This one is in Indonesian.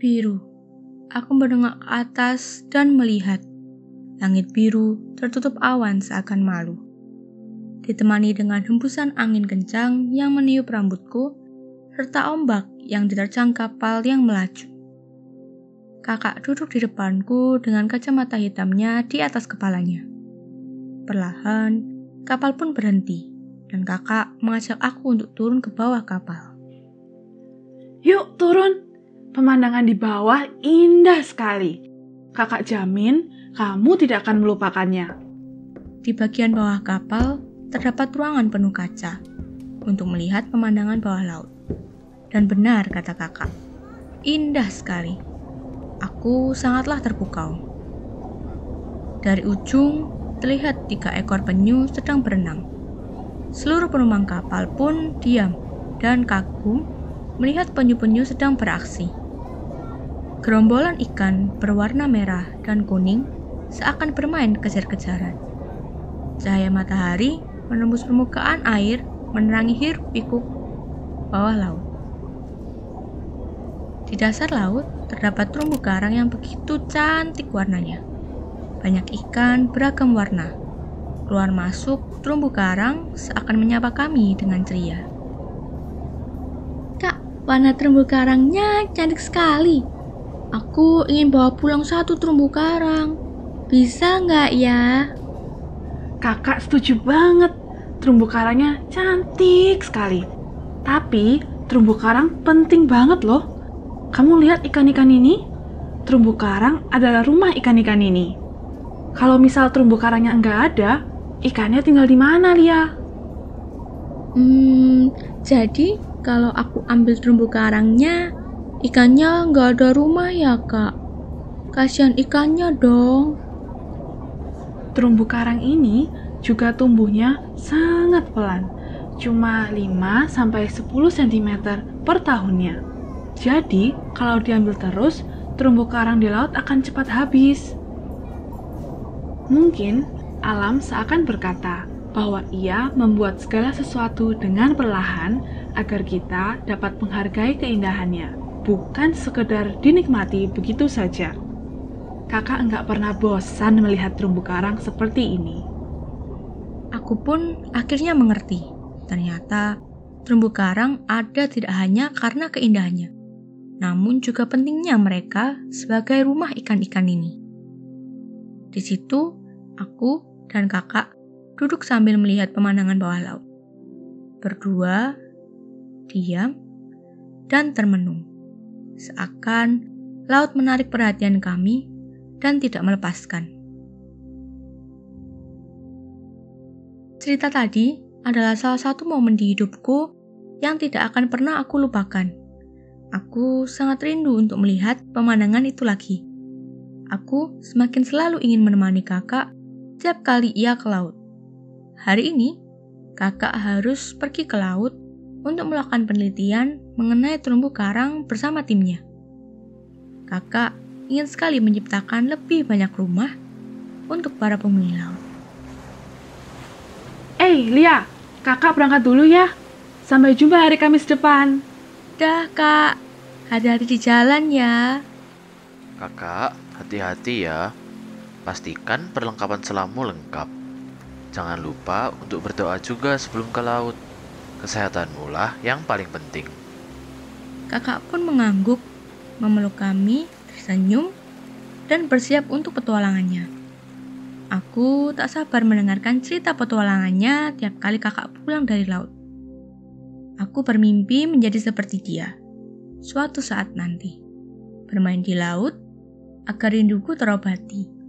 Biru. Aku menengok ke atas dan melihat. Langit biru tertutup awan seakan malu. Ditemani dengan hembusan angin kencang yang meniup rambutku, serta ombak yang diterjang kapal yang melaju. Kakak duduk di depanku dengan kacamata hitamnya di atas kepalanya. Perlahan, kapal pun berhenti, dan kakak mengajak aku untuk turun ke bawah kapal. Yuk turun, pemandangan di bawah indah sekali. Kakak jamin kamu tidak akan melupakannya. Di bagian bawah kapal terdapat ruangan penuh kaca untuk melihat pemandangan bawah laut. Dan benar kata kakak, indah sekali. Aku sangatlah terpukau. Dari ujung terlihat tiga ekor penyu sedang berenang. Seluruh penumpang kapal pun diam dan kagum melihat penyu-penyu sedang beraksi. Gerombolan ikan berwarna merah dan kuning seakan bermain kejar-kejaran. Cahaya matahari menembus permukaan air menerangi hiruk pikuk bawah laut. Di dasar laut terdapat terumbu karang yang begitu cantik warnanya. Banyak ikan beragam warna. Keluar masuk terumbu karang seakan menyapa kami dengan ceria. Kak, warna terumbu karangnya cantik sekali. Aku ingin bawa pulang satu terumbu karang. Bisa nggak ya? Kakak setuju banget. Terumbu karangnya cantik sekali. Tapi terumbu karang penting banget loh. Kamu lihat ikan-ikan ini? Terumbu karang adalah rumah ikan-ikan ini. Kalau misal terumbu karangnya enggak ada, ikannya tinggal di mana, Lia? Hmm, jadi kalau aku ambil terumbu karangnya, ikannya nggak ada rumah ya, Kak? Kasihan ikannya dong. Terumbu karang ini juga tumbuhnya sangat pelan, cuma 5 sampai 10 cm per tahunnya. Jadi, kalau diambil terus, terumbu karang di laut akan cepat habis. Mungkin alam seakan berkata bahwa ia membuat segala sesuatu dengan perlahan agar kita dapat menghargai keindahannya, bukan sekedar dinikmati begitu saja. Kakak enggak pernah bosan melihat terumbu karang seperti ini. Aku pun akhirnya mengerti. Ternyata terumbu karang ada tidak hanya karena keindahannya, namun juga pentingnya mereka sebagai rumah ikan-ikan ini. Di situ aku dan kakak duduk sambil melihat pemandangan bawah laut. Berdua, diam, dan termenung. Seakan laut menarik perhatian kami dan tidak melepaskan. Cerita tadi adalah salah satu momen di hidupku yang tidak akan pernah aku lupakan. Aku sangat rindu untuk melihat pemandangan itu lagi. Aku semakin selalu ingin menemani kakak setiap kali ia ke laut. Hari ini, kakak harus pergi ke laut untuk melakukan penelitian mengenai terumbu karang bersama timnya. Kakak ingin sekali menciptakan lebih banyak rumah untuk para penghuni laut. Eh, hey, Lia, kakak berangkat dulu ya. Sampai jumpa hari Kamis depan. Dah, kak. Hati-hati di jalan ya. Kakak, hati-hati ya. Pastikan perlengkapan selammu lengkap. Jangan lupa untuk berdoa juga sebelum ke laut. Kesehatanmu lah yang paling penting. Kakak pun mengangguk, memeluk kami, tersenyum, dan bersiap untuk petualangannya. Aku tak sabar mendengarkan cerita petualangannya tiap kali kakak pulang dari laut. Aku bermimpi menjadi seperti dia. Suatu saat nanti, bermain di laut agar rinduku terobati